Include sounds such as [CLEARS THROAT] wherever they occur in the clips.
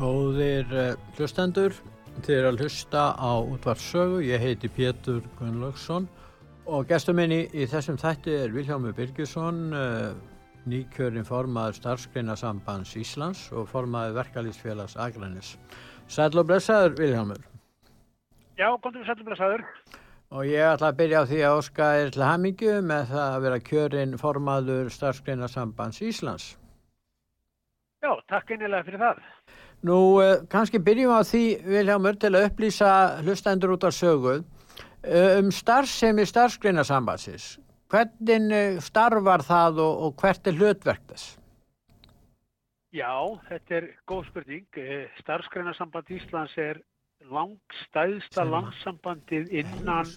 Góðir uh, hlustendur, þið er að hlusta á útvarpsögu, ég heiti Pétur Gunnlaugsson og gestur minni í þessum þætti er Viljámi Birgisson, uh, nýkjörinn formaður starfskreina sambands Íslands og formaður verkalýsfélags Akranis. Sæl og blessaður Viljámur. Já, við sæl og blessaður. Og ég ætla að byrja á því að Óska er til hamingju með það að vera kjörinn formaður starfskreina sambands Íslands. Já, takk einnilega fyrir það. Nú, uh, kannski byrjum á því, Viljámur, til að upplýsa hlustendur út á söguð um starfsemi starfsgreinasambansins. Hvernig starfar það og, og hvert er hlutverk þess? Já, þetta er góð spurning. Starfsgreinasamband Íslands er langstæðsta landsambandið innan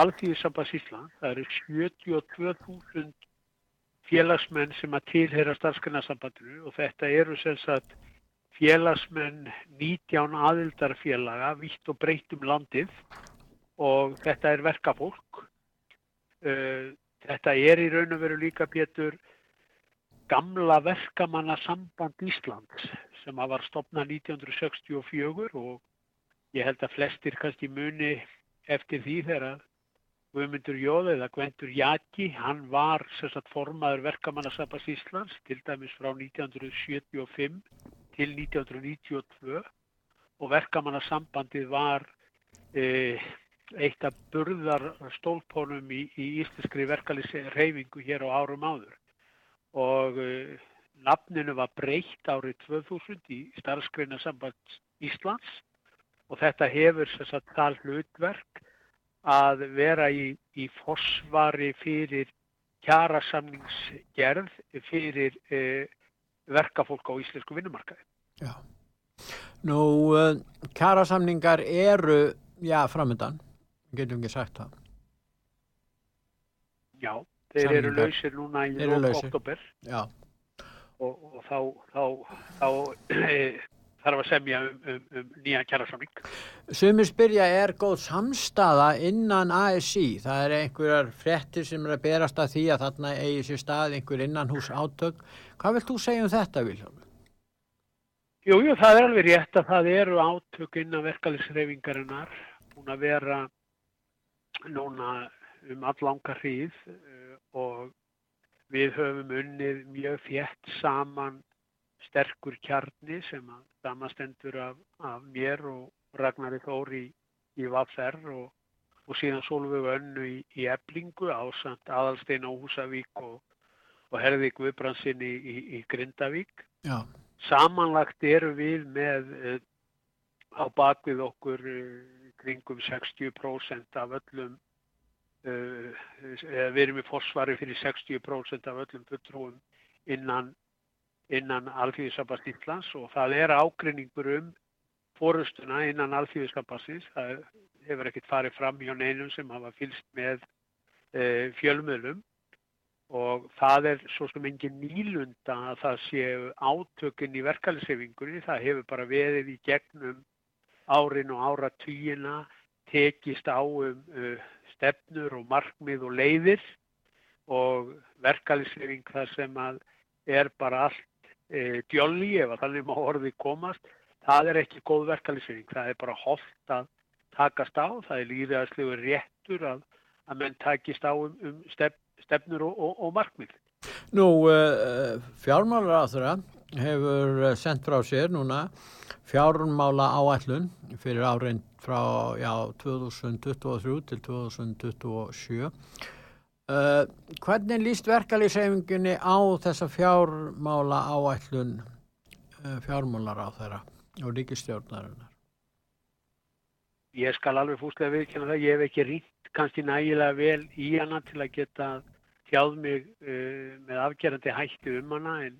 Alþýðisambands Íslands. Það eru 72.000 félagsmenn sem að tilheyra starfsgreinasambandinu og þetta eru sem sagt félagsmenn 19 aðildarfélaga vitt og breytt um landið og þetta er verkafólk. Þetta er í raun og veru líka Pétur gamla verkamannasamband Íslands sem að var stopnað 1964 og ég held að flestir kannski muni eftir því þegar Guðmundur Jóð eða Gvendur Jaki, hann var sagt, formaður verkamannasambands Íslands til dæmis frá 1975 til 1992 og verkamannasambandið var eh, eitt af burðarstólpónum í, í íslenskri verkalýsi reyfingu hér á árum áður. Og uh, nafninu var breytt árið 2000 í starfskreina samband Íslands og þetta hefur þess að það hlutverk að vera í, í forsvari fyrir kjarasamningsgerð fyrir uh, verkafólk á íslensku vinnumarkaði. Já. Nú, uh, kjarasamningar eru, já, framöndan, getum ekki sagt það. Já, þeir Samlingar. eru lausir núna í oktober og, og þá, þá, þá [CLEARS THROAT] þarf að semja um, um, um nýja kjærasamling. Sumir spyrja, er góð samstaða innan ASI? Það er einhverjar frettir sem er að berast að því að þarna eigi sér stað einhver innan hús átök. Hvað vilt þú segja um þetta, Viljóður? Jú, jú, það er alveg rétt að það eru átök innan verkalisreifingarinnar búin að vera núna um allanga hríð og við höfum unnið mjög þétt saman sterkur kjarni sem að samastendur af, af mér og Ragnari Þóri í, í Vaffer og, og síðan Solveig Önnu í, í Eblingu ásand Aðalstein á Húsavík og, og Herði Guðbransin í, í Grindavík. Já. Samanlagt eru við með uh, á bakvið okkur uh, kringum 60% af öllum Uh, við erum í forsvari fyrir 60% af öllum fulltrúum innan, innan Alþjóðisambast Íslands og það er ágrinningur um fórustuna innan Alþjóðisambastins. Það hefur ekkert farið fram hjá neinum sem hafa fylst með fjölmölum og það er svo sem engin nýlunda að það séu átökinn í verkeflisefingunni. Það hefur bara verið í gegnum árin og áratýjina tekist á um uh, stefnur og markmið og leiðir. Og verkalisering þar sem er bara allt e, djolli ef að þannig má orðið komast það er ekki góð verkalisering það er bara holt að takast á. Það er líðaðslegu réttur að, að menn takist á um, um stef, stefnur og, og, og markmið Nú, uh, fjármálur á þeirra hefur sendt frá sér núna fjármála áætlun fyrir árein frá já, 2023 til 2027. Uh, hvernig líst verkalýseifingunni á þessa fjármála áætlun uh, fjármálar á þeirra og ríkistjórnarinnar? Ég skal alveg fúslega viðkynna það. Ég hef ekki ríkt kannski nægilega vel í hana til að geta þjáð mig uh, með afgerandi hætti um hana en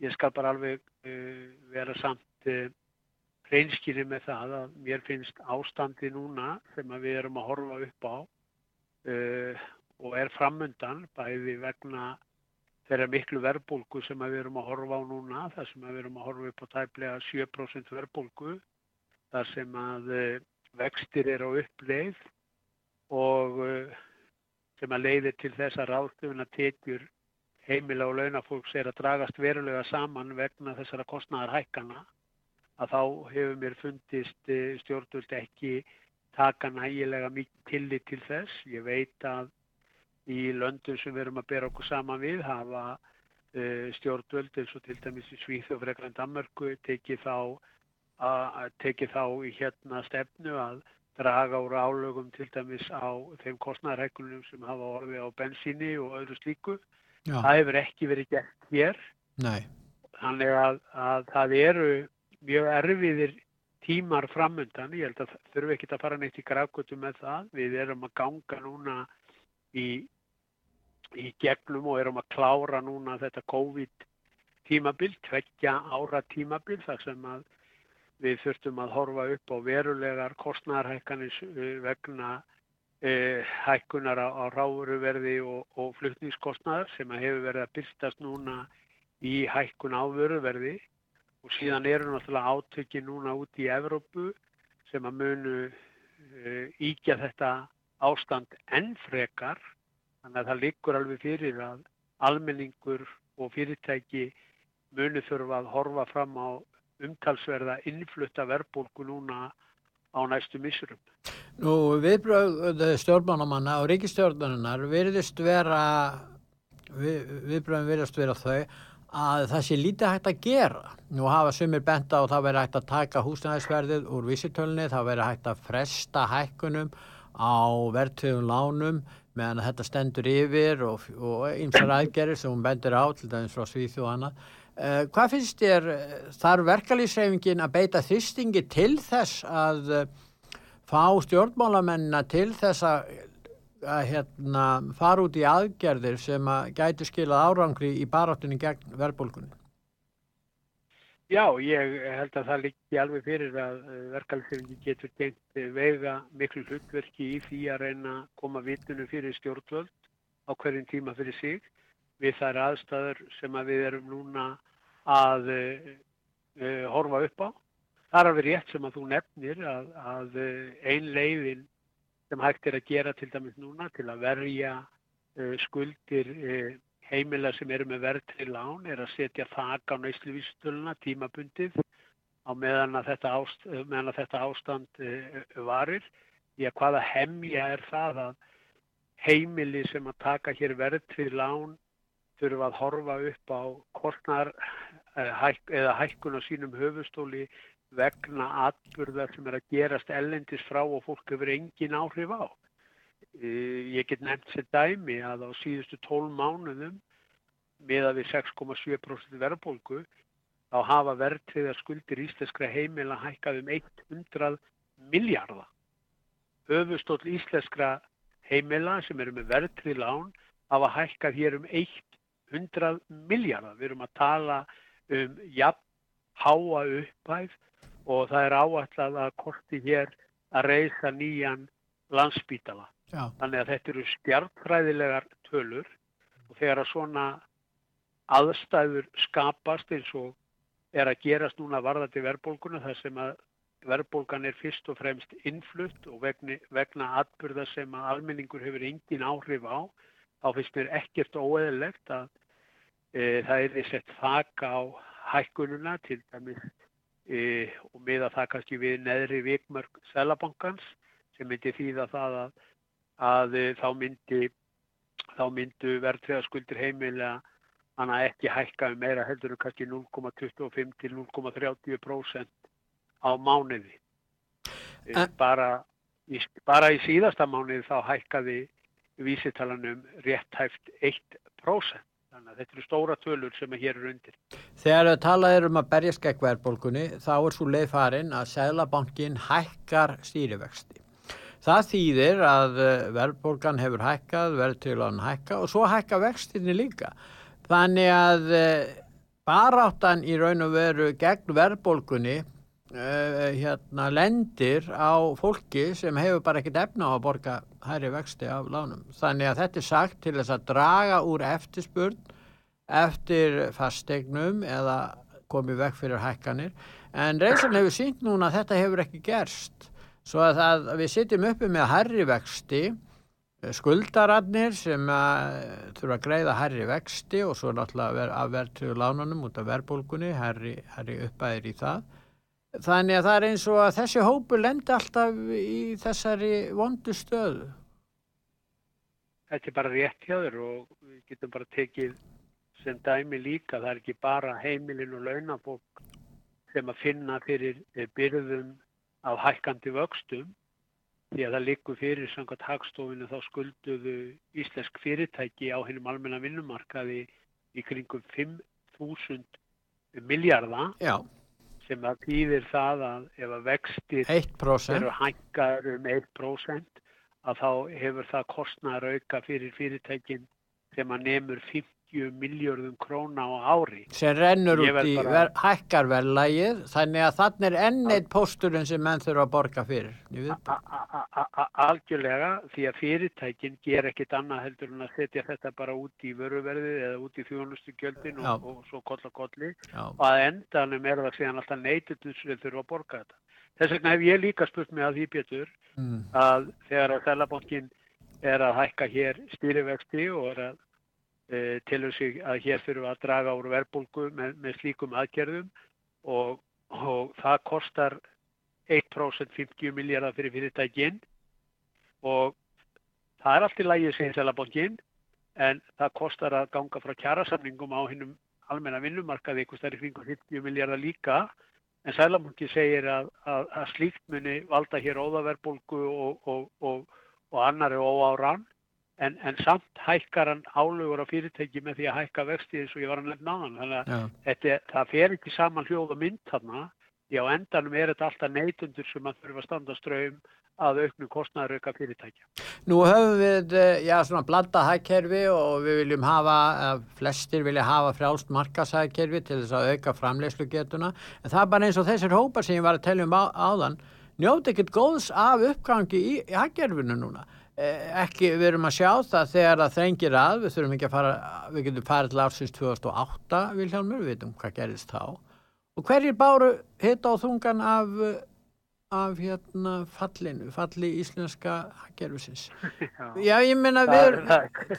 ég skal bara alveg uh, vera samt uh, reynskynni með það að mér finnst ástandi núna sem við erum að horfa upp á og er framundan bæði vegna þeirra miklu verbulgu sem við erum að horfa á núna, þar sem við erum að horfa upp á tæplega 7% verbulgu, þar sem að vextir er á uppleið og sem að leiðir til þess að ráðstöfuna tekjur heimila og launafólks er að dragast verulega saman vegna þessara kostnæðar hækkana að þá hefur mér fundist eh, stjórnvöld ekki taka nægilega mikið tillit til þess. Ég veit að í löndum sem við erum að bera okkur saman við hafa uh, stjórnvöld eins og til dæmis í Svíþjóð og Frekland Danmarku tekið þá, teki þá í hérna stefnu að draga úr álögum til dæmis á þeim kostnæðarhækkunum sem hafa orðið á bensíni og öðru slíku Já. Það hefur ekki verið gert hér. Nei. Þannig að, að það eru mjög erfiðir tímar framöndan. Ég held að þurfum ekki að fara neitt í grafgötu með það. Við erum að ganga núna í, í gegnum og erum að klára núna þetta COVID tímabild, tveggja ára tímabild þar sem að við þurftum að horfa upp á verulegar kostnæðarhækkanis eh, vegna e, hækkunar á, ráðuruverði og, og flutningskostnaðar sem hefur verið að byrstast núna í hækkun á vöruverði. Og síðan eru náttúrulega átöki núna út í Evrópu sem að munu e, íkja þetta ástand ennfrekar þannig að það liggur alveg fyrir að almenningur og fyrirtæki munu þurfa að horfa fram á umtalsverða innflutta verbulgu núna á næstu missurum. Nú viðbröð stjórnmánamanna og ríkistjórnarinnar virðist vera við, viðbröðum virðist vera þau að það sé lítið hægt að gera. Nú hafa sumir benda og það veri hægt að taka húsnæðisverðið úr vísitölunni, það veri hægt að fresta hækkunum á verðtöðum lánum meðan þetta stendur yfir og, og einsar aðgerir sem hún bendur á til dæmis frá Svíþjóð og annað hvað finnst þér, eh, þarf verkalýsreifingin að beita þýstingi til þess að uh, fá stjórnmálamennina til þess að, að hérna, fara út í aðgerðir sem að gæti skilað árangri í baráttunni gegn verbulgunni? Já, ég held að það líki alveg fyrir að verkalýsreifingi getur tengt vega miklu hlutverki í því að reyna að koma vitunum fyrir stjórnvöld á hverjum tíma fyrir sig við þær aðstæður sem að við erum núna að uh, horfa upp á. Það er alveg rétt sem að þú nefnir að, að ein leiðin sem hægt er að gera til dæmis núna til að verja uh, skuldir uh, heimila sem eru með verðri lán er að setja þak á næsluvísutöluna tímabundið á meðan að þetta, ást, meðan að þetta ástand varir. Í að hvaða hemja er það að heimili sem að taka hér verðri lán þurfa að horfa upp á kortnar eh, hæk, eða hækkun á sínum höfustóli vegna atbyrðar sem er að gerast ellendis frá og fólk hefur engin áhrif á. Eh, ég get nefnt sér dæmi að á síðustu 12 mánuðum meða við 6,7% verðbólgu þá hafa verðtriðar skuldir íslenskra heimila hækkað um 100 miljardar. Höfustól íslenskra heimila sem eru með verðtrið lán hafa hækkað hér um 1 100 miljardar. Við erum að tala um jafn háa uppæð og það er áallat að korti hér að reysa nýjan landsbítala. Já. Þannig að þetta eru stjartfræðilegar tölur og þegar að svona aðstæður skapast eins og er að gerast núna varðandi verðbólguna þar sem að verðbólgan er fyrst og fremst innflutt og vegna, vegna atbyrða sem að almenningur hefur engin áhrif á þá finnst mér ekkert óeðlegt að það er að þaka á hækkununa til dæmis e, og með að það kannski við neðri vikmörg selabankans sem myndi þýða það að, að e, þá myndi þá myndu verðtveðaskuldir heimilega hann að ekki hækka um meira heldur en kannski 0,25 til 0,30% á mánuði. E, bara, í, bara í síðasta mánuði þá hækkaði vísitalanum rétt hæft 1%. Þannig að þetta eru stóra tölur sem er hér undir. Þegar talað er um að berja skeggverðbólkunni þá er svo leið farin að Sælabankin hækkar stýrivexti. Það þýðir að eh, verðbólgan hefur hækkað, verðtölan hækka og svo hækka vextinni líka. Þannig að eh, baráttan í raun og veru gegn verðbólgunni uh, hérna lendir á fólki sem hefur bara ekkert efna á að borga hæri vexti af lánum. Þannig að þetta er sagt til þess að draga úr eftirspurn eftir fastegnum eða komið vekk fyrir hækkanir en reynslan hefur sínt núna að þetta hefur ekki gerst svo að, að við sitjum uppi með herri vexti skuldararnir sem að, þurfa að greiða herri vexti og svo náttúrulega að verðtöðu lánunum út af verðbólgunni, herri, herri uppæðir í það. Þannig að það er eins og að þessi hópu lendi alltaf í þessari vondu stöðu. Þetta er bara rétt hjá þér og við getum bara tekið sem dæmi líka. Það er ekki bara heimilin og launafólk sem að finna fyrir byrðum af hækkandi vöxtum því að það likur fyrir samkvæmt hagstofinu þá skulduðu íslensk fyrirtæki á hennum almenna vinnumarkaði í kringum 5.000 miljardar sem að týðir það að ef að vextir eru hækkar um 1% að þá hefur það kostnæðar auka fyrir fyrirtækin sem að nefnur 50 50 miljörðum króna á ári. Sem rennur út í bara... ver, hækkarverðlægið, þannig að þannig er enneitt pósturinn sem menn þurfa að borga fyrir. Algjörlega, því að fyrirtækinn ger ekkit annað heldur en að setja þetta bara út í vöruverðið eða út í þjónustu gjöldin og, og svo kolla kolli og að endanum er það síðan alltaf neytutur sem þurfa að borga þetta. Þess vegna hef ég líka spurt mig að því betur mm. að þegar að Þellabonkin er að hækka hér stýrivexti og er að e, tilur sig að hér fyrir að draga úr verbulgu með, með slíkum aðgerðum og, og það kostar 1% 50 miljardar fyrir fyrirtækinn og það er allt í lægi segir Sælabankin en það kostar að ganga frá kjærasamningum á hinnum almenna vinnumarkaði eitthvað stærri kring 50 miljardar líka. En Sælabankin segir að, að, að slíkt muni valda hér óðaverbulgu og, og, og annari óáran en, en samt hækkar hann álugur á fyrirtæki með því að hækka vexti eins og ég var að nefna á hann. Þannig að þetta, það fer ekki saman hljóð og mynd þarna. Já, endanum er þetta alltaf neytundur sem að þurfa að standa ströym að auknu kostnæður auka fyrirtækja. Nú höfum við, eh, já, svona blanda hækkerfi og við viljum hafa, flestir vilja hafa frjálst markashækkerfi til þess að auka framlegslugetuna, en það er bara eins og þessir hópar sem ég var að tellja um á, áðan, njóti ekkert góðs af uppgangi í, hækkerfinu núna. Eh, ekki, við erum að sjá það þegar það þrengir að, við þurfum ekki að fara, við getum farið til ársins 2008 Vilhelmur, við veitum hvað gerist þá og hverjir báru hitt á þungan af, af hérna fallinu, falli íslenska gerfusins. [LAUGHS] Já. Ég menna við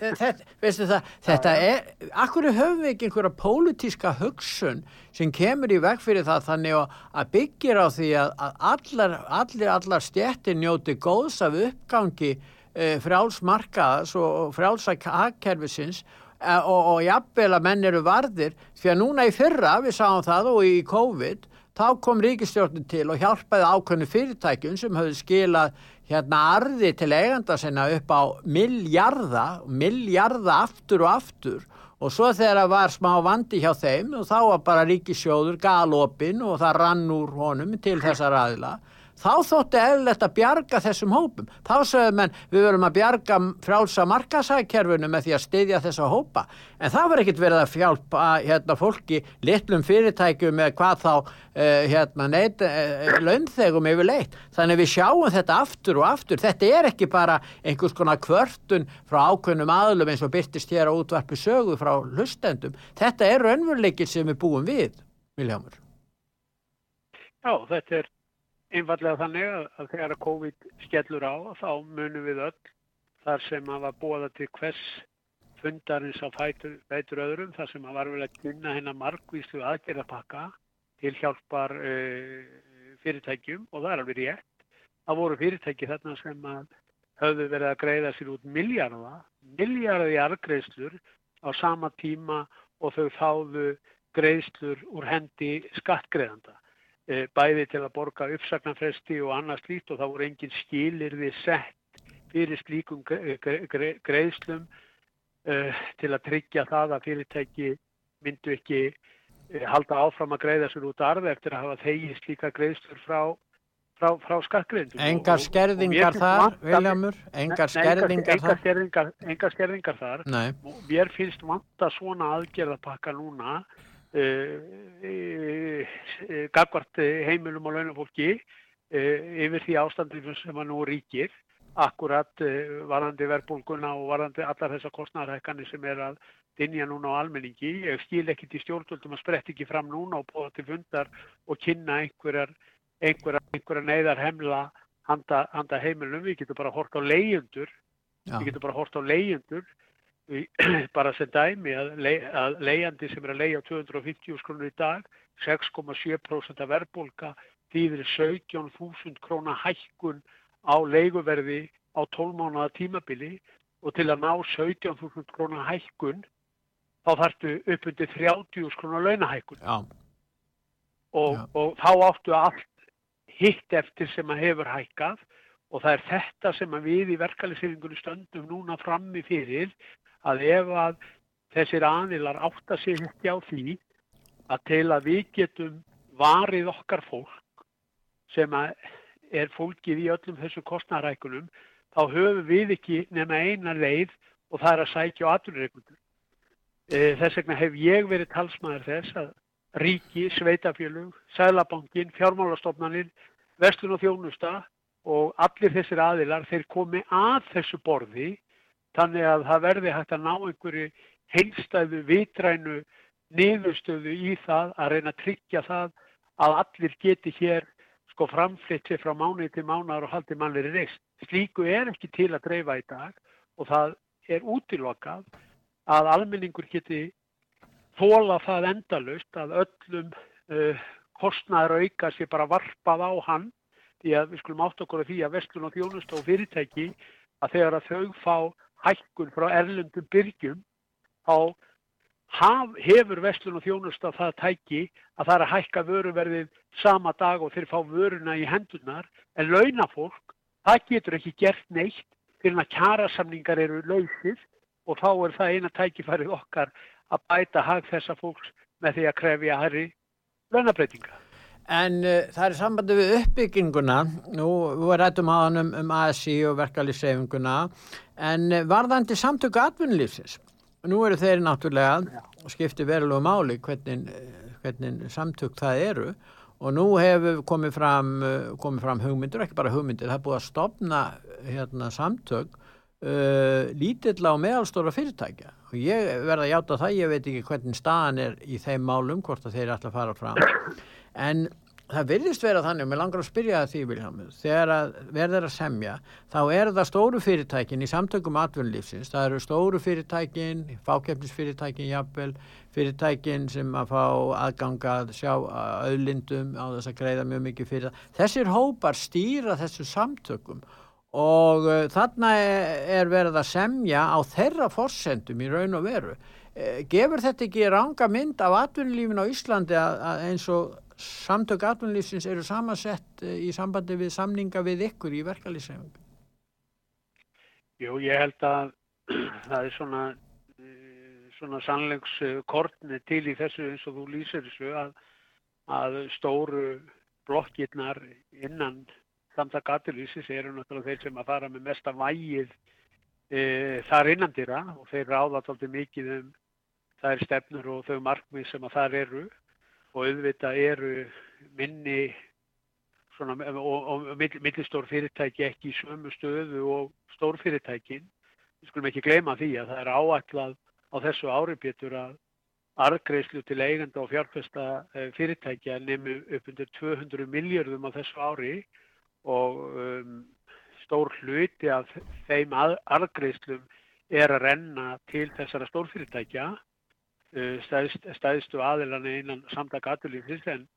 [LAUGHS] veistu það, þetta er, akkur höfum við ekki einhverja pólitíska hugsun sem kemur í veg fyrir það þannig að byggir á því að, að allar, allir, allar stjættir njóti góðs af uppgangi e, frjálsmarkaðas og frjálsakkerfisins e, og, og jafnvel að menn eru varðir því að núna í fyrra við sáum það og í COVID þá kom ríkistjórnum til og hjálpaði ákveðinu fyrirtækjum sem höfðu skilað hérna arði til eiganda sinna upp á miljarda, miljarda aftur og aftur. Og svo þegar það var smá vandi hjá þeim og þá var bara ríkisjóður galopin og það rann úr honum til þessar aðila þá þótti eðlert að bjarga þessum hópum. Þá sögum menn við verum að bjarga frálsa markasækkerfunu með því að styðja þessa hópa. En það var ekkit verið að fjálpa hérna, fólki litlum fyrirtækjum með hvað þá uh, hérna, uh, launþegum yfir leitt. Þannig við sjáum þetta aftur og aftur. Þetta er ekki bara einhvers konar kvörtun frá ákveðnum aðlum eins og byrtist hér á útvarpi sögu frá hlustendum. Þetta er raunveruleikir sem við búum við, Viljámur. Já, þetta er einfallega þannig að, þegar að COVID skellur á þá munum við öll þar sem að var bóða til hvers fundarins á fætur, fætur öðrum þar sem að var vel að kynna hennar margvíslu aðgerðapakka til hjálpar uh, fyrirtækjum og það er alveg rétt. Það voru fyrirtæki þarna sem að höfðu verið að greiða sér út miljarda, miljardi argreifslur á sama tíma og þau þáðu greiðslur úr hendi skattgreðanda. Eh, bæði til að borga uppsagnarfresti og annað slíkt og það voru engin skilirði sett fyrir slíkum greiðslum uh, til að tryggja það að fyrirtæki myndu ekki uh, halda áfram að greiða sér út arfi eftir að hafa þegi slíka greiðslur frá, frá, frá skattgreindum. Engar skerðingar þar, Viljamur? Engar skerðingar þar? Engar skerðingar þar. Nei. Mér finnst vanta svona aðgerðapakka núna gagvart heimilum og launafólki yfir því ástandinu sem að nú ríkir akkurat varandi verbulguna og varandi allar þessar kostnarhækkanir sem er að dinja núna á almenningi. Ég skil ekki til stjórnvöldum að sprett ekki fram núna og bóða til fundar og kynna einhverjar, einhverjar, einhverjar neyðar hemla handa, handa heimilum. Við getum bara hort á leyendur, við getum bara hort á leyendur [CLEARS THROAT] bara sem dæmi að, le, að leiandi sem er að leia 250 skrúnur í dag 6,7% af verbulga þýðir 17.000 krónar hækkun á leiguverði á 12 mánuða tímabili og til að ná 17.000 krónar hækkun þá þarftu upp undir 30 krónar launahækkun. Og, og þá áttu allt hitt eftir sem að hefur hækkað og það er þetta sem við í verkefæliseyfingunni stöndum núna frammi fyrir að ef að þessir aðilar átta sig ekki á því að til að við getum varið okkar fólk sem er fólkið í öllum þessu kostnarækunum þá höfum við ekki nema eina leið og það er að sækja á aturreikundur. E, þess vegna hef ég verið talsmaður þess að ríki, sveitafjölug, sælabankin, fjármálastofnanir, vestlun og þjónusta og allir þessir aðilar þeir komi að þessu borði þannig að það verði hægt að ná einhverju heilstæðu vitrænu niðurstöðu í það að reyna að tryggja það að allir geti hér sko framflitt sér frá mánuði til mánuðar og haldi mannleiri reist. Slíku er ekki til að dreifa í dag og það er útilokað að almenningur geti þóla það endalust að öllum uh, kostnæður auka sér bara varpað á hann því að við skulum átt okkur af því að vestlun og þjónust og fyrirtæki að þegar að þau fá hækkun frá erlendum byrgjum þá haf, hefur vestlun og þjónusta það tæki að það er að hækka vöruverðið sama dag og þeir fá vöruna í hendunar en launafólk, það getur ekki gert neitt fyrir að kjærasamningar eru lausir og þá er það eina tækifærið okkar að bæta hag þessa fólks með því að krefja herri launabreitinga. En uh, það er sambandi við uppbygginguna, nú við rættum á hann um, um ASI og verkalýsseifinguna, en uh, varðandi samtöku atvinnulífsins, nú eru þeir náttúrulega, skipti verulegu máli hvernig, uh, hvernig samtök það eru. Og nú hefur komið fram, komið fram hugmyndur, ekki bara hugmyndir, það er búið að stopna hérna, samtök uh, lítill á meðalstóra fyrirtækja. Og ég verða að játa það, ég veit ekki hvernig staðan er í þeim málum, hvort að þeir ætla að fara fram en það virðist vera þannig og mér langar að spyrja það því Viljámið, þegar að verður að semja þá er það stóru fyrirtækin í samtökum atvinnulífsins, það eru stóru fyrirtækin, fákjöfnisfyrirtækin jafnvel, fyrirtækin sem að fá aðgangað sjá auðlindum á þess að greiða mjög mikið fyrir það. Þessir hópar stýra þessu samtökum og uh, þarna er verið að semja á þeirra forsendum í raun og veru. Uh, gefur þetta ekki ranga mynd af atvinnulífin á Íslandi að, að eins og samtök atvinnulífsins eru samansett uh, í sambandi við samninga við ykkur í verkalýssefingu? Jú, ég held að [CLEARS THROAT] það er svona, svona sannleikskortni til í þessu eins og þú lýsir þessu að, að stóru blokkirnar innan samtaka aturlýsis eru náttúrulega þeir sem að fara með mesta vægið e, þar innandira og þeir ráða tóltið mikið um þær stefnur og þau markmið sem að þar eru og auðvitað eru minni svona, og, og millistór fyrirtæki ekki í sömu stöðu og stór fyrirtækin. Við skulum ekki gleyma því að það er áætlað á þessu ári betur að argreifslu til eigenda og fjárfesta e, fyrirtækja nefnu upp undir 200 miljardum á þessu ári og um, stór hluti af þeim argreifslum er að renna til þessara stórfyrirtækja stæðst, stæðstu aðilana innan samtaka aturlífis en,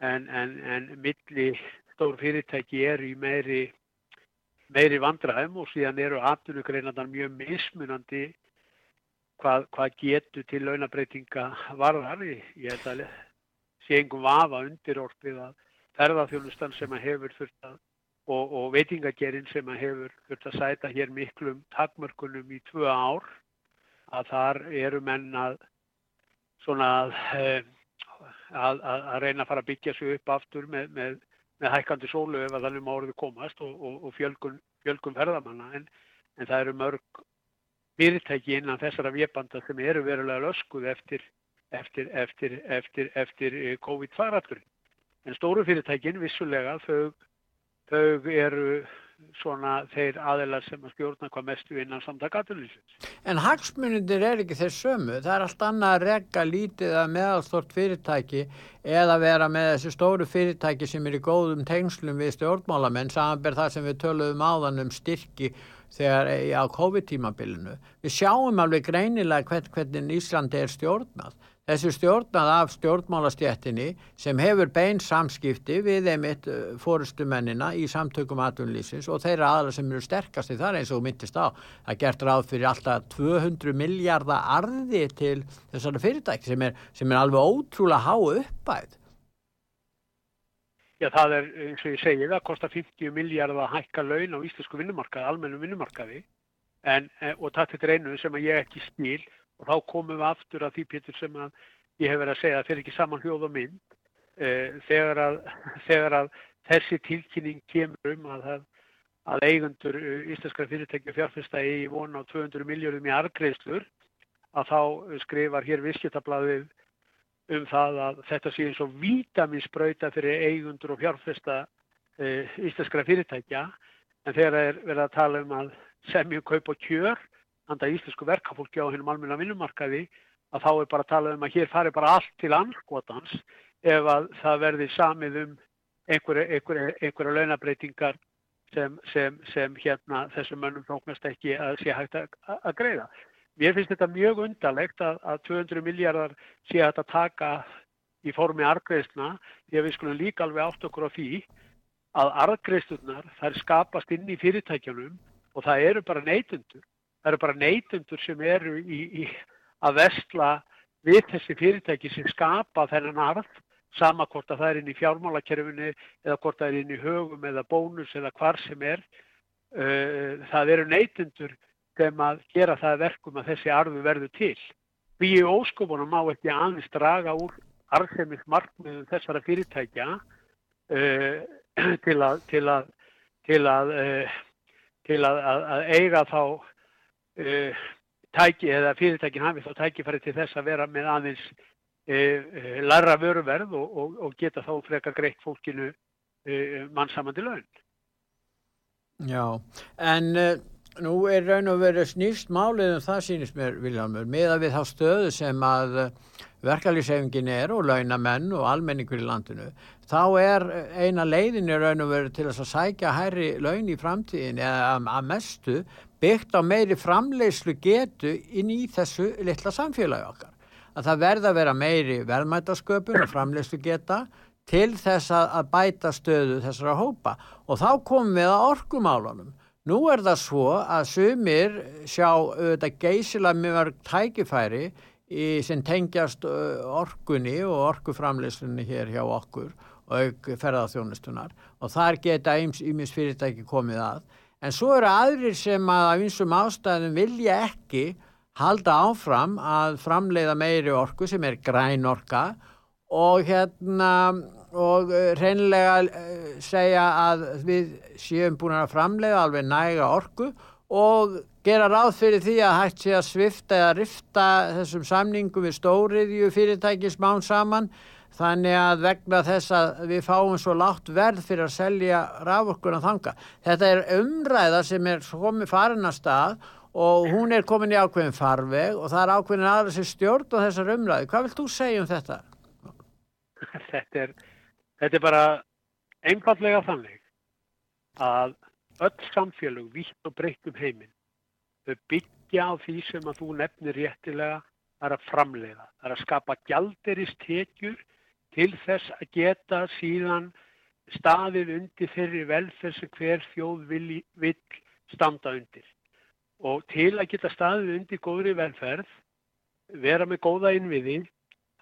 en, en, en milli stórfyrirtæki er í meiri, meiri vandraðum og síðan eru aturnugreinandar mjög mismunandi hvað, hvað getur til launabreitinga varðar. Ég held að sé engum vafa undirorpið að ferðarþjónustan sem að hefur þurft að og, og veitingagerinn sem að hefur þurft að sæta hér miklum takmörkunum í tvö ár að þar eru menn að svona eh, að, að, að reyna að fara að byggja sig upp aftur með, með, með hækkandi sólu ef að þannig má orðið komast og, og, og fjölgun, fjölgun ferðamanna en, en það eru mörg fyrirtæki innan þessara vébanda sem eru verulega löskuð eftir, eftir, eftir, eftir, eftir eh, COVID-faraldurinn. En stóru fyrirtækin vissulega þau, þau eru svona þeir aðelar sem að stjórna hvað mestu innan samtakaturlýsins. En hagsmunundir er ekki þeir sömu. Það er allt annað að regga lítið að meðalstort fyrirtæki eða vera með þessi stóru fyrirtæki sem er í góðum tengslum við stjórnmálamenn samanber það sem við töluðum áðan um styrki þegar á COVID-tímabilinu. Við sjáum alveg greinilega hvern, hvernig Íslandi er stjórnað. Þessi stjórnað af stjórnmálastjættinni sem hefur bein samskipti við einmitt uh, fórustumennina í samtökum atvinnlýsins og þeirra aðra sem eru sterkast í þar eins og myndist á. Það gert ráð fyrir alltaf 200 miljardar arði til þessari fyrirtæki sem er, sem er alveg ótrúlega há uppæð. Já, það er eins og ég segi, það kostar 50 miljard að hækka laun á íslensku vinnumarkaði, almennu vinnumarkaði en, eh, og það er einu sem ég ekki skil og þá komum við aftur að því Pétur sem að ég hef verið að segja að fyrir ekki saman hljóð og mynd. E, þegar, að, [LAUGHS] þegar að þessi tilkynning kemur um að, að eigundur eh, íslenskara fyrirtækja fjárfesta í vona á 200 miljóðum í argreifslur að þá skrifar hér visskjötablaðið um það að þetta sé eins og vítaminsbrauta fyrir eigundur og fjárfesta e, íslenskara fyrirtækja. En þegar er verið að tala um að semju kaup og kjör handa íslensku verkafólki á hennum almenna vinnumarkaði að þá er bara að tala um að hér fari bara allt til anskotans ef að það verði samið um einhverja, einhverja, einhverja launabreitingar sem, sem, sem hérna þessum mönnum þóknast ekki að sé hægt að, að greiða. Mér finnst þetta mjög undarlegt að, að 200 miljardar sé hægt að taka í formi argreðsna því að við skulum líka alveg átt okkur á því að argreðsturnar þær skapast inn í fyrirtækjanum og það eru bara neytundur. Það eru bara neytundur sem eru í, í að vestla við þessi fyrirtæki sem skapa þennan arð sama hvort að það er inn í fjármálakerfinu eða hvort það er inn í högum eða bónus eða hvar sem er. Það eru neytundur sem að gera það verkum að þessi arfu verður til. Við í óskopunum má ekki aðeins draga úr arðsefnis markmiðum þessara fyrirtækja uh, [CLEARS THROAT] til að, til að, til að, uh, til að eiga þá uh, tæki eða fyrirtækin hafi þá tækifæri til þess að vera með aðeins larra vöruverð og, og, og geta þá frekar greitt fólkinu mannsamandi laun. Já, en Nú er raun og verið snýst málið um það sínist mér Viljámur með að við þá stöðu sem að eh, verkefliðsefingin er og launamenn og almenningur í landinu þá er eina leiðinni raun og verið til að sækja hærri laun í framtíðin eða að mestu byggt á meiri framleiðslu getu inn í þessu litla samfélagi okkar. Að það verða að vera meiri verðmætasköpun og framleiðslu geta til þess að bæta stöðu þessara hópa. Og þá komum við að orkumálunum. Nú er það svo að sumir sjá auðvitað geysilega mjög tækifæri í, sem tengjast orkunni og orkuframleyslunni hér hjá okkur og ferðarþjónustunar og þar geta ímis fyrirtæki komið að. En svo eru aðrir sem að af einsum ástæðum vilja ekki halda áfram að framleiða meiri orku sem er græn orka og hérna og reynlega segja að við séum búin að framlega alveg næga orku og gera ráð fyrir því að hægt sé að svifta eða rifta þessum samningum við stóriðju fyrirtæki smán saman þannig að vegna þess að við fáum svo látt verð fyrir að selja rávorkuna þanga. Þetta er umræða sem er farin að stað og hún er komin í ákveðin farveg og það er ákveðin aðra sem stjórn á þessar umræði. Hvað vilt þú segja um þetta? [LAUGHS] Þetta er Þetta er bara einfallega þannig að öll samfélög vitt og breytt um heiminn þau byggja á því sem að þú nefnir réttilega að framleiða. Það er að skapa gjalderistekjur til þess að geta síðan staðið undir þeirri velferð sem hver þjóð vil, vil standa undir. Og til að geta staðið undir góðri velferð, vera með góða innviði,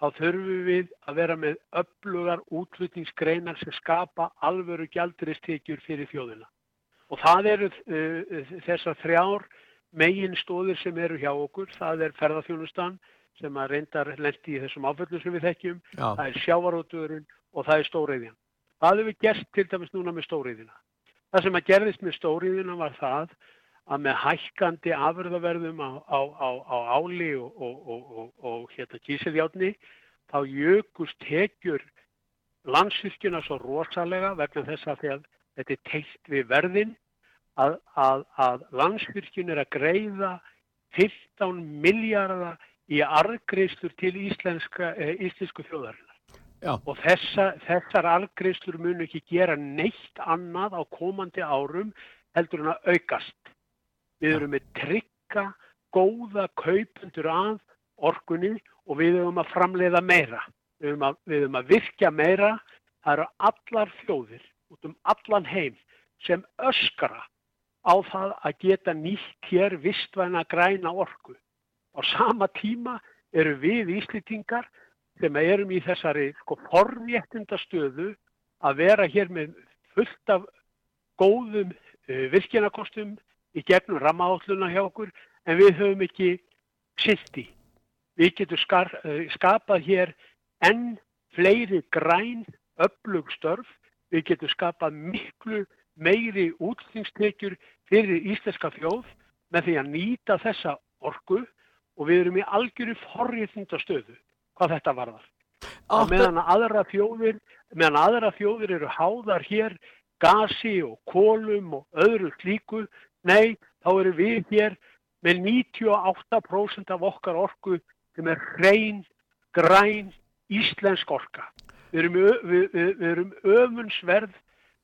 þá þurfum við að vera með upplugar útlutningsgreinar sem skapa alvöru gjalduristekjur fyrir þjóðina. Og það eru uh, þessar þrjár megin stóðir sem eru hjá okkur. Það er ferðarþjónustan sem að reyndar lendi í þessum áföllum sem við þekkjum. Já. Það er sjávaróturinn og það er stóriðjan. Það hefur gert til dæmis núna með stóriðina. Það sem að gerðist með stóriðina var það að með hækkandi afurðaverðum á, á, á, á áli og, og, og hérna kísiljátni þá jökust tekjur landsvirkjuna svo rosalega vegna þess að þetta er teilt við verðin að, að, að landsvirkjun er að greiða 15 miljardar í argreifstur til íslenska, eh, íslensku þjóðarinnar. Já. Og þessa, þessar argreifstur mun ekki gera neitt annað á komandi árum heldur en að aukast. Við erum með trygga, góða kaupundur að orkunni og við höfum að framleiða meira. Við höfum að, við höfum að virkja meira. Það eru allar þjóðir út um allan heim sem öskra á það að geta nýtt hér vistvæna græna orku. Á sama tíma eru við Íslitingar sem erum í þessari sko, forréttindastöðu að vera hér með fullt af góðum uh, virkjanakostum í gegnum rammaálluna hjá okkur en við höfum ekki sitt í. Við getum uh, skapað hér enn fleiri græn öflug störf, við getum skapað miklu meiri útflingstekjur fyrir íslenska þjóð með því að nýta þessa orgu og við erum í algjöru forriðnindastöðu hvað þetta varðar. Og meðan aðra þjóðir, meðan aðra þjóðir eru háðar hér gasi og kólum og öðru klíku, nei, þá eru við hér með 98% af okkar orgu sem er hrein, græn, íslensk orka. Við erum, við, við, við erum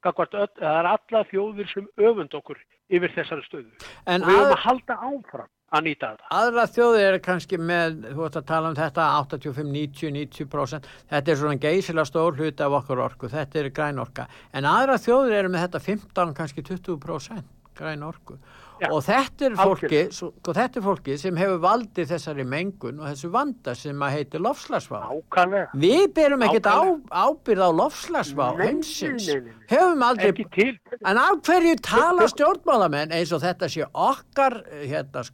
öfunnsverð, það er alla þjóðir sem öfund okkur yfir þessari stöðu. En við höfum að halda áfram að nýta þetta. Aðra þjóðir eru kannski með, þú veist að tala um þetta, 85, 90, 90%, þetta er svona geysilega stór hluti af okkur orku, þetta er græn orka, en aðra þjóðir eru með þetta 15, kannski 20% græn orku. Já, og þetta er, fólki, og þetta er fólki sem hefur valdið þessari mengun og þessu vanda sem að heiti lofslagsvá við berum ekkert á, ábyrð á lofslagsvá heimsins. hefum aldrei en af hverju tala stjórnmálamenn eins og þetta sé okkar hérna,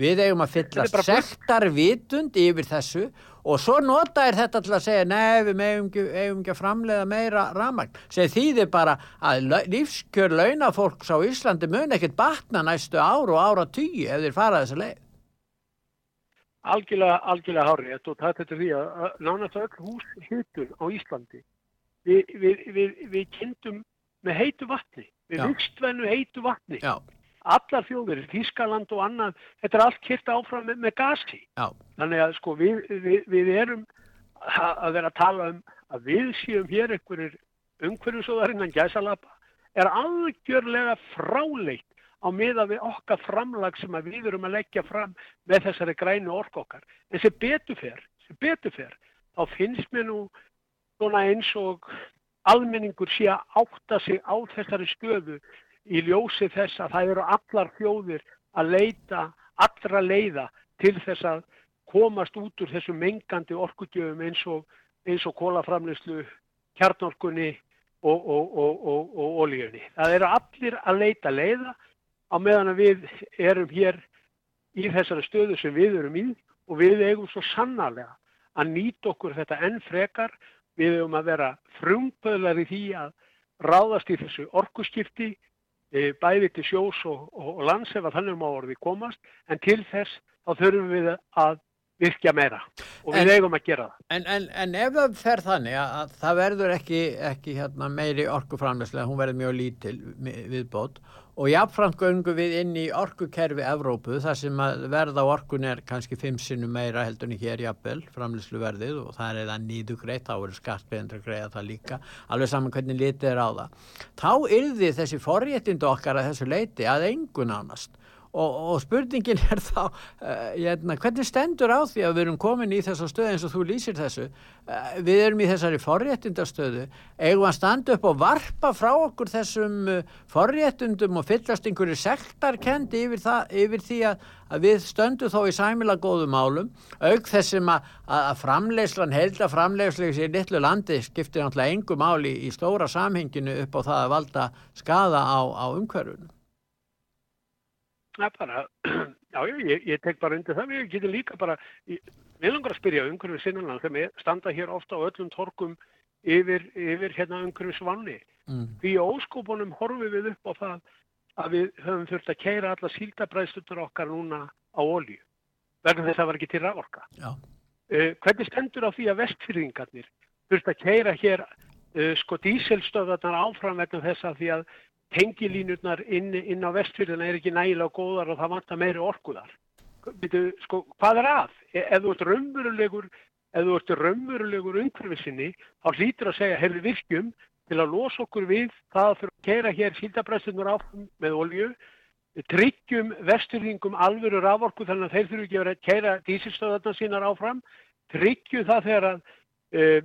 við eigum að fylla sektarvitund yfir þessu og svo nota er þetta til að segja nei við eigum ekki, að framleiða meira ramagn sem þýðir bara að lífskjör launafólks á Íslandi mun ekkert batna næstu ár og ára tíu ef þeir fara þessa leið. Algjörlega, algjörlega hárið og það er því að nánast öll hús hitun á Íslandi við, við, við, við kynntum með heitu vatni, við vikstvennu heitu vatni. Já allar þjóðir, Þískaland og annað, þetta er allt kyrta áfram með, með gasi. Já. Þannig að sko við, við, við erum að vera að tala um að við séum hér einhverjir umhverjusóðarinnan gæsalapa er algjörlega fráleitt á miða við okkar framlag sem við erum að leggja fram með þessari grænu ork okkar. En sem beturfer, sem beturfer, þá finnst mér nú svona eins og almenningur sé að átta sig á þessari stöðu í ljósi þess að það eru allar þjóðir að leita allra leiða til þess að komast út úr þessu mengandi orkudjöfum eins og, og kólaframleyslu, kjarnorkunni og, og, og olíunni. Það eru allir að leita leiða á meðan við erum hér í þessari stöðu sem við erum í og við eigum svo sannarlega að nýta okkur þetta enn frekar. Við eigum að vera frumböðlar í því að ráðast í þessu orkuskipti bæði til sjós og, og, lands ef að þannig má orði komast en til þess þá þurfum við að virkja meira og við en, eigum að gera það. En, en, en ef það fer þannig að, að það verður ekki, ekki hérna, meiri orkuframlegslega, hún verður mjög lítil viðbót og jáfnframt göngum við inn í orkukerfi Evrópu þar sem verða á orkun er kannski fimm sinnum meira heldur en hér jafnvel framlegslu verðið og það er það nýðu greitt, þá eru skattbeðandra greiða það líka, alveg saman hvernig litið er á það. Þá yrði þessi forréttindu okkar að þessu leiti að engun ánast og, og spurningin er þá uh, hérna, hvernig stendur á því að við erum komin í þessa stöðu eins og þú lýsir þessu? Uh, við erum í þessari forréttindastöðu. Eigum að standa upp og varpa frá okkur þessum uh, forréttindum og fyllast einhverju sektarkendi yfir, yfir því að, að við stöndum þó í sæmila góðum álum auk þessum að, að framlegslan held að framlegslegs í litlu landi skiptir náttúrulega engum áli í stóra samhenginu upp á það að valda skada á, á umhverfunum [CLEARS THROAT] Já, bara, já, ég, ég tek bara undir það, við getum líka bara, við langar að spyrja umhverfið sinnanlega þegar við standa hér ofta á öllum torkum yfir, yfir hérna umhverfið svanni. Mm. Því óskópunum horfum við upp á það að við höfum þurft að keira alla síldabræðslunar okkar núna á olju vegna þess að það var ekki til raforka. Já. Uh, hvernig stendur á því að vestfyrringarnir þurft að keira hér uh, sko díselstöðarnar áfram vegna þess að því að tengilínurnar inn, inn á vestfyrðina er ekki nægilega góðar og það vantar meiri orkuðar. Sko, hvað er að? E ef þú ert raunverulegur, raunverulegur umhverfisinni, þá hlýtur að segja, hefur virkjum til að losa okkur við það að fyrir að keira hér síldabræstunur áfram með olju, tryggjum vesturringum alvöru raforku þannig að þeir þurfu ekki að keira dísilstöðarna sínar áfram, tryggjum það þegar að uh,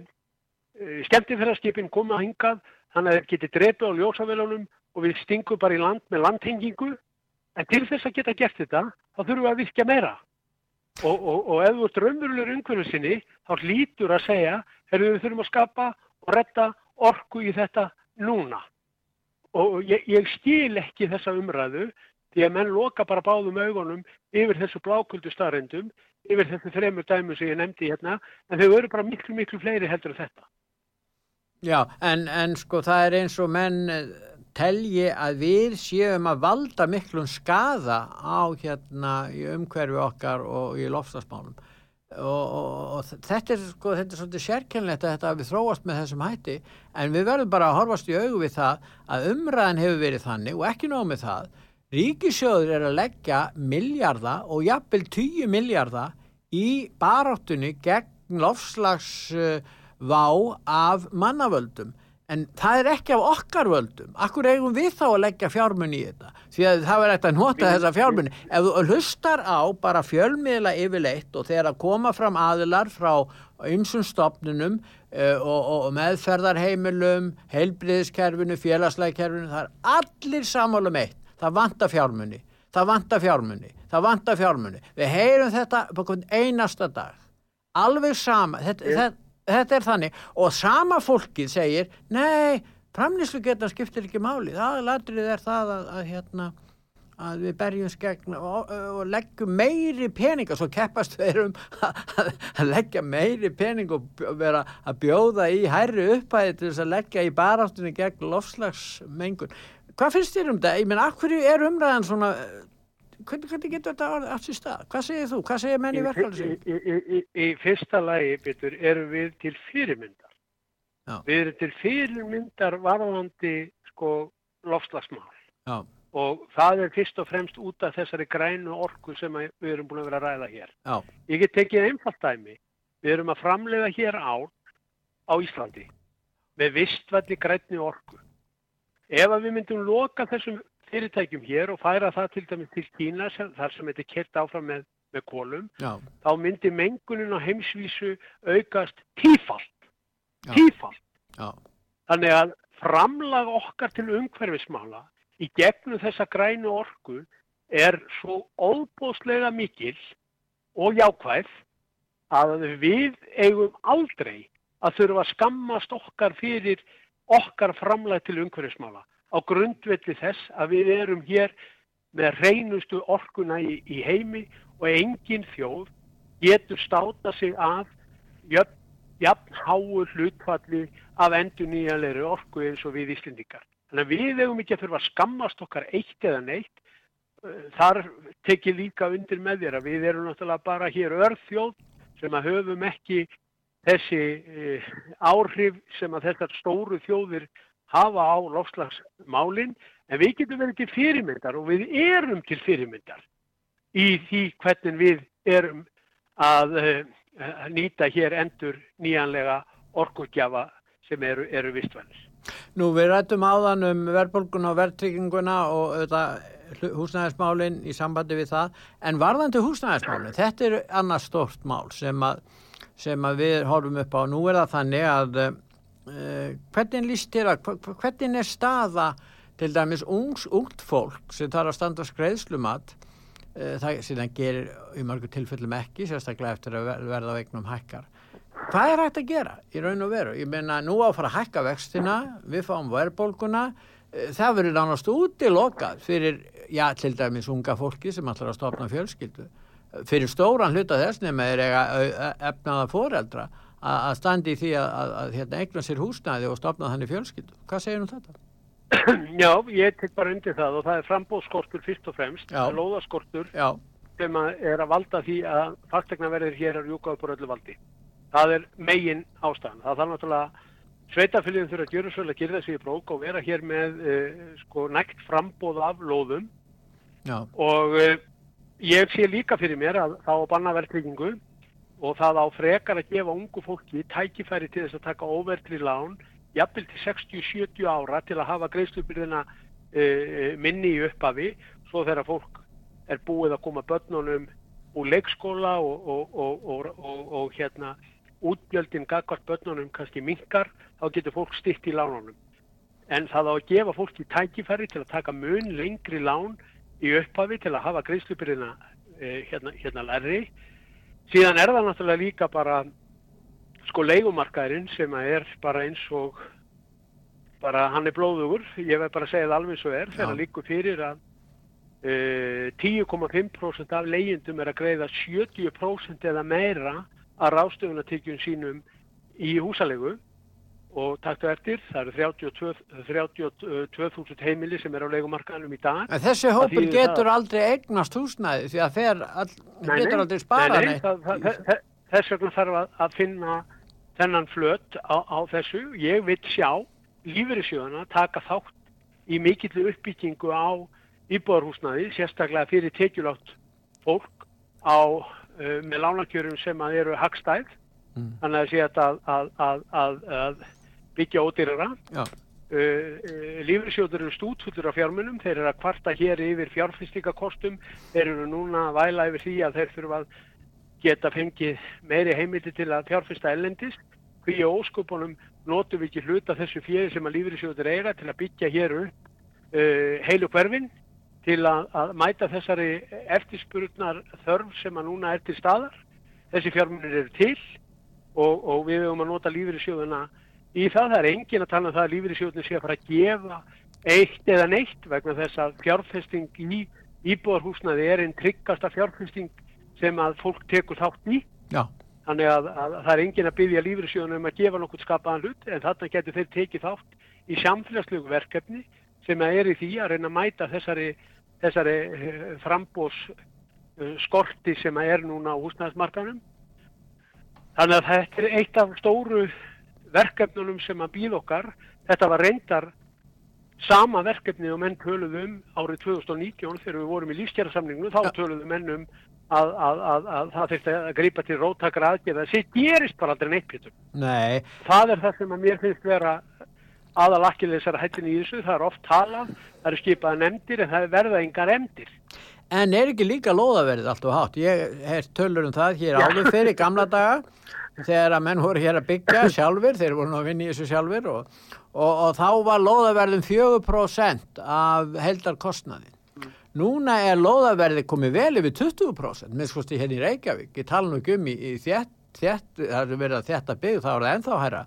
uh, skemmtifæraskipin koma að hingað, þannig að þeir geti drepið á ljósavélunum og við stingum bara í land með landhengingu, en til þess að geta gert þetta, þá þurfum við að virkja meira. Og, og, og ef þú ert raunverulegur umhverfið sinni, þá hlýtur að segja, herru við þurfum að skapa og retta orku í þetta núna. Og ég, ég skil ekki þessa umræðu því að menn loka bara báðum augunum yfir þessu blákuldu starrendum, yfir þessu þremur dæmu sem ég nefndi hérna, en þau eru bara miklu, miklu fleiri heldur en þetta. Já, en, en sko það er eins og menn telji að við séum að valda miklum skada á hérna í umhverfi okkar og í lofstafsmálum og, og, og þetta er sko þetta er svolítið sérkennlegt að þetta við þróast með þessum hætti en við verðum bara að horfast í augu við það að umræðin hefur verið þannig og ekki nóg með það. Ríkisjóður er að leggja miljarda og jafnvel 10 miljarda í baráttunni gegn lofslagsvá af mannavöldum en það er ekki af okkar völdum. Akkur eigum við þá að leggja fjármunni í þetta? Því að það verður ekkert að nota þessa fjármunni. Ef þú hlustar á bara fjölmiðla yfirleitt og þegar að koma fram aðilar frá ymsum stopnunum uh, og, og meðferðarheimilum, heilbriðiskerfinu, félagslægkerfinu, það er allir samála meitt. Um það vantar fjármunni, það vantar fjármunni, það vantar fjármunni. Við heyrum þetta på einasta dag. Alveg sama, þetta, yeah. þetta þetta er þannig. Og sama fólkið segir nei, framlýslu geta skiptir ekki máli. Það ladrið er það að, að, hérna, að við berjum skegn og, og leggjum meiri pening og svo keppast við um að, að leggja meiri pening og vera að bjóða í hærri upphæði til þess að leggja í baráttunni gegn lofslagsmengun hvað finnst þér um þetta? Ég menn, hverju er umræðan svona hvernig, hvernig getur þetta allt í stað? Hvað segir þú? Hvað segir menni verkefni? Í, í, í, í fyrsta lagi, Bitur, erum við til fyrirmyndar. Já. Við erum til fyrirmyndar varðandi sko lofslagsmál. Já. Og það er fyrst og fremst út af þessari grænu orku sem við erum búin að vera að ræða hér. Já. Ég get tekið einfalt dæmi. Við erum að framlega hér ár á Íslandi með vistvalli græni orku. Ef við myndum loka þessum fyrirtækjum hér og færa það til dæmis til Kína þar sem þetta er kert áfram með, með kólum, Já. þá myndir mengunin á heimsvísu aukast tífalt. Já. Tífalt. Já. Þannig að framlag okkar til umhverfismála í gegnum þessa grænu orku er svo óbóðslega mikil og jákvæð að við eigum aldrei að þurfa að skammast okkar fyrir okkar framlag til umhverfismála á grundvelli þess að við erum hér með reynustu orkuna í, í heimi og engin þjóð getur státa sig af jöfn, jafn háur hlutfalli af endur nýjanleiri orku eins og við Íslendingar. Þannig að við hefum ekki að þurfa að skammast okkar eitt eða neitt. Þar tekið líka undir með þér að við erum náttúrulega bara hér örþjóð sem að höfum ekki þessi eh, áhrif sem að þessar stóru þjóðir hafa á lofslagsmálinn en við getum verið til fyrirmyndar og við erum til fyrirmyndar í því hvernig við erum að uh, nýta hér endur nýjanlega orkugjafa sem eru, eru vistvæðis. Nú við rættum áðan um verðbólgun og verðtrygginguna og þetta húsnæðismálinn í sambandi við það en varðandi húsnæðismálinn, þetta er annars stort mál sem að, sem að við horfum upp á. Nú er það þannig að Uh, hvernig líst þér að hvernig er staða til dæmis ungs, ungt fólk sem þarf að standa á skreiðslumat uh, það síðan gerir í mörgu tilfellum ekki sérstaklega eftir að verða á eignum hækkar. Hvað er hægt að gera í raun og veru? Ég meina nú á að fara að hækka vextina við fáum verðbólguna. Uh, það verður nánast útilokað fyrir já til dæmis unga fólki sem ætlar að stopna fjölskyldu. Fyrir stóran hluta þess nema er efnaða foreldra að standi í því að, að, hérna, eigna sér húsnæði og stopna þannig fjölskyldu. Hvað segir um þetta? [CLEARS THROAT] Já, ég tek bara undir það og það er frambóðskortur fyrst og fremst, Já, sem er að valda því að fastegnaverðir hér er júkað á öllu valdi. Það er megin ástæðan. Það þarf náttúrulega sveitafylgjum þurfa að gjöra svolítið að gera þessi í brók og vera hér með uh, sko nægt frambóð af lóðum já, og uh, ég sé líka fyrir mér að þá banna verðtryggingu og það á frekar að gefa ungu fólki tækifæri til þess að taka óvertri lán jafnvel til 60-70 ára til að hafa greiðslubyrðina uh, minni í upphafi svo þegar fólk er búið að koma börnunum úr leikskóla og, og, og, og, hérna útgjöldin gagvart börnunum kannski minkar þá getur fólk stytt í lánunum. En það á að gefa fólki tækifæri til að taka mun lengri lán í upphafi til að hafa greiðslubyrðina eh, hérna, hérna lærri síðan er það náttúrulega líka bara sko leigumarkaðurinn sem að er bara eins og bara hann er blóðugur, ég verð bara að segja það alveg eins og er, þegar líkur fyrir að uh, 10,5% af leigjendum er að greiða 70% eða meira að ráðstöfunartykjum sínum í húsalegu og taktu eftir, það eru 32 32.000 heimili sem er á leigumarkaðanum í dag en þessi hópur getur það? aldrei eignast húsnæði því að all, Nei, getur nei, aldrei spara nei, nei, neitt. það, það, það, þess vegna þarf að, að finna þennan flöt á, á þessu. Ég vil sjá lífeyrissjóðana taka þátt í mikillu uppbyggingu á íbúðarhúsnaði, sérstaklega fyrir tekjulátt fólk á, uh, með lánakjörum sem eru hagstæð. Mm. Þannig að sé þetta að, að, að, að, að byggja ódýrara. Uh, uh, lífeyrissjóður eru stútfullur af fjármunum, þeir eru að kvarta hér yfir fjárfyrstingakostum, þeir eru núna að væla yfir því að þeir þurfa að geta fengið meiri heimildi til að fjárfyrsta ellendis, hví á óskupunum notum við ekki hluta þessu fjöði sem að lífeyrissjóður eiga til að byggja hér upp uh, heilu hverfin til að, að mæta þessari eftirspurnar þörf sem að núna er til staðar. Þessi fjármunir eru til og, og við höfum að nota lífeyrissjóðuna í það. Það er engin að tala um það að lífeyrissjóðunum sé að fara að gefa eitt eða neitt vegna þess að fjárfesting í íbúðarhúsnaði er einn tryggasta fjárfesting sem að fólk tekur þátt í. já, Þannig að, að það er engin að byggja lífeyrissjóðunum um að gefa nokkuð skapaðan hlut en þarna getur þeir tekið þátt í samfélagslegu verkefni sem að er í því að reyna að mæta þessari, þessari frambós skorti sem að er núna á húsnæðismarkanum. Þannig að þetta er eitt af stóru verkefnunum sem að býð okkar. Þetta var reyndar sama verkefni og menn töluðu um árið 2019 þegar við vorum í lífskjærasamningu, þá Ja. töluðu menn um að, að, að, að það þurfti að grípa til róttakra aðgerða. Það gerist bara aldrei neitt pétur. nei, Það er það sem að mér finnst vera aðalakkið þessara hættin í þessu. Það er oft talað, það eru skipaða nefndir en það verða engar nefndir. en er ekki líka lóðaverðið allt og hátt? Ég hef tölur um það hér áður fyrir gamla daga [LAUGHS] þegar að menn voru hér að byggja [COUGHS] sjálfur, þeir voru nú að vinna í þessu sjálfur og, og, og þá var lóðaverðin 4% af heldarkostnaðin. Núna er lóðaverðið komið vel yfir 20% með skoðst í Reykjavík. Ég tala nú ekki um í, í þétt, þétt, það er verið að þetta er það ennþá hæra.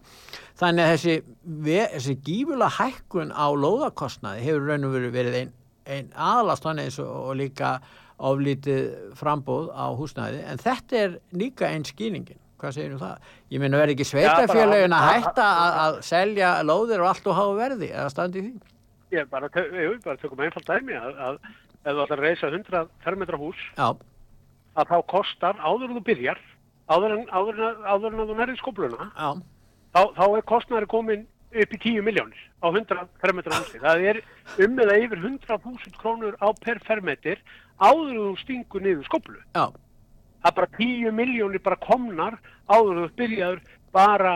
Þannig að þessi, þessi gífulega hækkun á lóðakostnaði hefur raun og verið verið einn ein aðlastan eins og, og líka oflítið frambóð á húsnæði en þetta er líka einn skýringin. Hvað segir um það? Ég meina verði ekki sveitafélagin að hætta að, selja lóðir og allt og hafa verði eða standi því? Ég bara, jú, bara tökum einfalt dæmi að, að ef þú ætlar að reysa 100 fermetra hús Já, að þá kostar áður en þú byrjar, áður en, áður en, áður en þú nærið skobluna, þá, þá er kostnæri komin upp í 10 miljónir á 100 fermetra húsi. Það er um eða yfir 100.000 krónur á per fermetir áður en þú stingur niður skoblu. já, Það er bara 10 miljónir bara komnar áður en þú byrjaður bara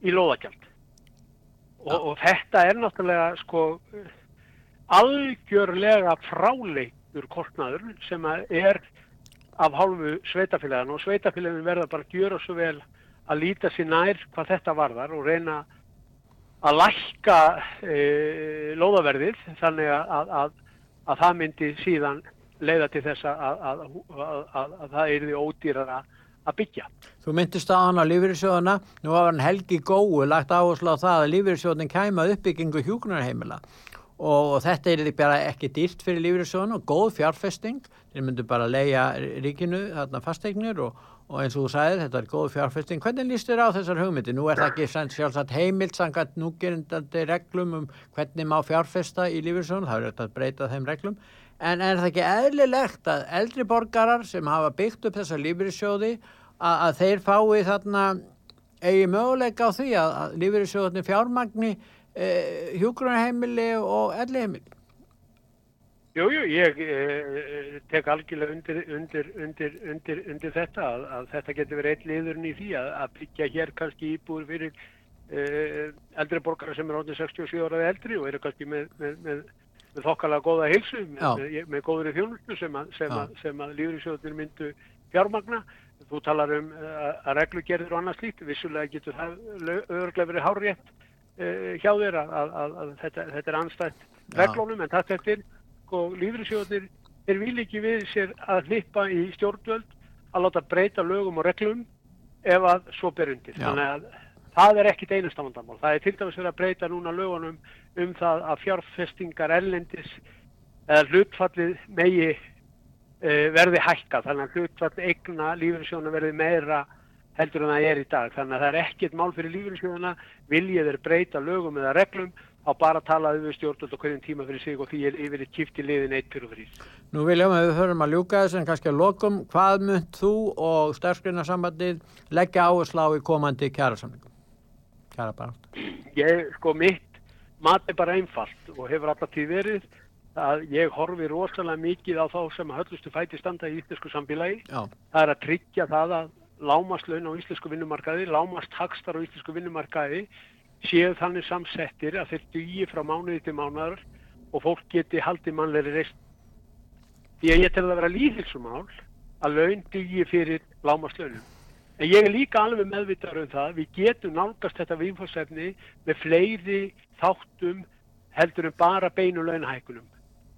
í lóðagjald. Og, og þetta er náttúrulega sko algjörlega fráleitur kostnaður sem að er af hálfu sveitafélagin og sveitafélagin verða bara að gjöra svo vel að líta sér nær hvað þetta varðar og reyna að lækka e, lóðaverðið þannig að, að, að, að það myndi síðan leiða til þess að, að, að það er því ódýrara að byggja. Þú myndist á hann á lífyrirsjóðuna, nú var hann Helgi Gói lagt áherslu á það að lífyrirsjóðin kæma uppbyggingu hjúknarheimila og þetta er því bara ekki dýrt fyrir lífyrirsjóðuna og góð fjárfesting, þeir myndu bara leia ríkinu þarna fasteignir og, og eins og þú sagðir, þetta er góð fjárfesting. Hvernig líst þér á þessar hugmyndi? Nú er það ekki sjálfsagt heimilt sangat núgerindandi reglum um hvernig má fjárfesta í lífeyrissjónu, það er þetta að breyta þeim reglum. En er það ekki eðlilegt að eldri borgarar sem hafa byggt upp þessa lífeyrissjóði að, að þeir fái þarna eigi möguleika á því að, að lífeyrissjóðunni fjármagni eh, hjúgrunarheimili og elliheimili? Jú, jú, ég eh, tek algjörlega undir, undir, undir, undir, þetta að, að þetta getur verið eitt liðurinn í því að, byggja hér kannski íbúður fyrir eh, eldri borgara sem er áttin 67 ára eldri og eru kannski með, með, með, með þokkalega góða hilsu, með, með góður í þjónustu sem að, sem að, sem að lífriðsjóðunir myndu fjármagna. Þú talar um eh, að reglugerður og annað slíkt, vissulega getur það örglega verið hárétt eh, hjá þér að, að þetta, þetta er anstætt reglunum en þetta er og lífriðsjóðir er vil ekki við sér að hlippa í stjórnvöld að láta breyta lögum og reglum ef að svo ber undir. Já. Þannig að það er ekkit einastamandamál. Það er til dæmis verið að breyta núna lögunum um það að fjárfestingar ellendis eða hlutfallið megi e, verði hækka. Þannig að hlutfall eigna lífriðsjóðuna verði meira heldur en það er í dag. Þannig að það er ekkit mál fyrir lífriðsjóðuna viljið er breyta lögum eða reglum á bara að tala um stjórnvöld og hverjum tíma fyrir sig og því er yfir kipti liðin eitt fyrir fyrir. Nú viljum við höfum að ljúka þess en kannski að lokum, hvað mynd þú og stærskrinnarsambandið leggja áherslu á í komandi kjærasamlingum? Kjæra bara. Ég, sko, mitt mat er bara einfalt og hefur alltaf tíð verið að ég horfi rosalega mikið á þá sem höllustu fæti standa í íslensku sambilagi. Já. Það er að tryggja það að lámaslaun á íslensku vinnumarkaði, lámast hagstar á íslensku vinnumarkaði séu þannig samsettir að þeir dýi frá mánuði til mánuðar og fólk geti haldið mannleiri reist. Því að ég tel að vera líðilsumál að laun dýi fyrir lámaslaunum. En ég er líka alveg meðvitað um það, við getum nálgast þetta viðfórsefni með fleiri þáttum heldur en bara beinu launahækunum.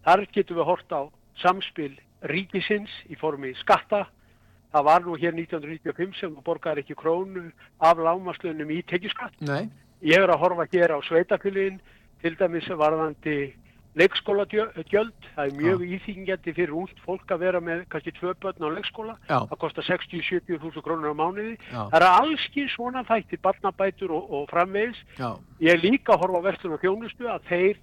Þar getum við hort á samspil ríkisins í formi skatta. Það var nú hér 1995 sem borgar ekki krónu af lámaslaunum í tekjuskatt. Nei. Ég er að horfa hér á sveitafylgin, til dæmis varðandi leikskólagjöld. Það er mjög íþingjandi fyrir út fólk að vera með kannski tvö börn á leikskóla. Já. Það kostar 60-70 þúsund krónur á mánuði. Já. Það eru allski svona þættir, barnabætur og, og framvegis. Já. Ég er líka að horfa á verslun og þjónustu að þeir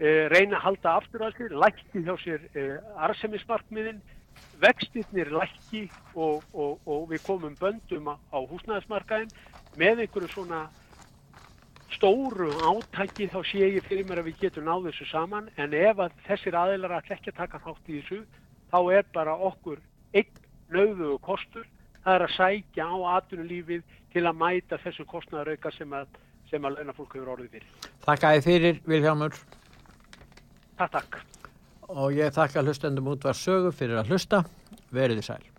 eh, reyna að halda aftur sér, lækti hjá sér eh, arsemismarkmiðin, vextirnir lækki og, og, og við komum böndum á húsnæðismarkaðin með einhverju svona stóru átæki þá sé ég fyrir mér að við getum náðu þessu saman en ef að þessir aðeinar að ekki taka þátt í þessu þá er bara okkur einn nauðugu kostur það er að sækja á atvinnulífið til að mæta þessu kostnæðarauka sem að, sem að launafólk hefur orðið fyrir. Takk að þið fyrir Viljámur. Takk, takk. Og ég þakka hlustendum út var sögu fyrir að hlusta. Veriði sæl.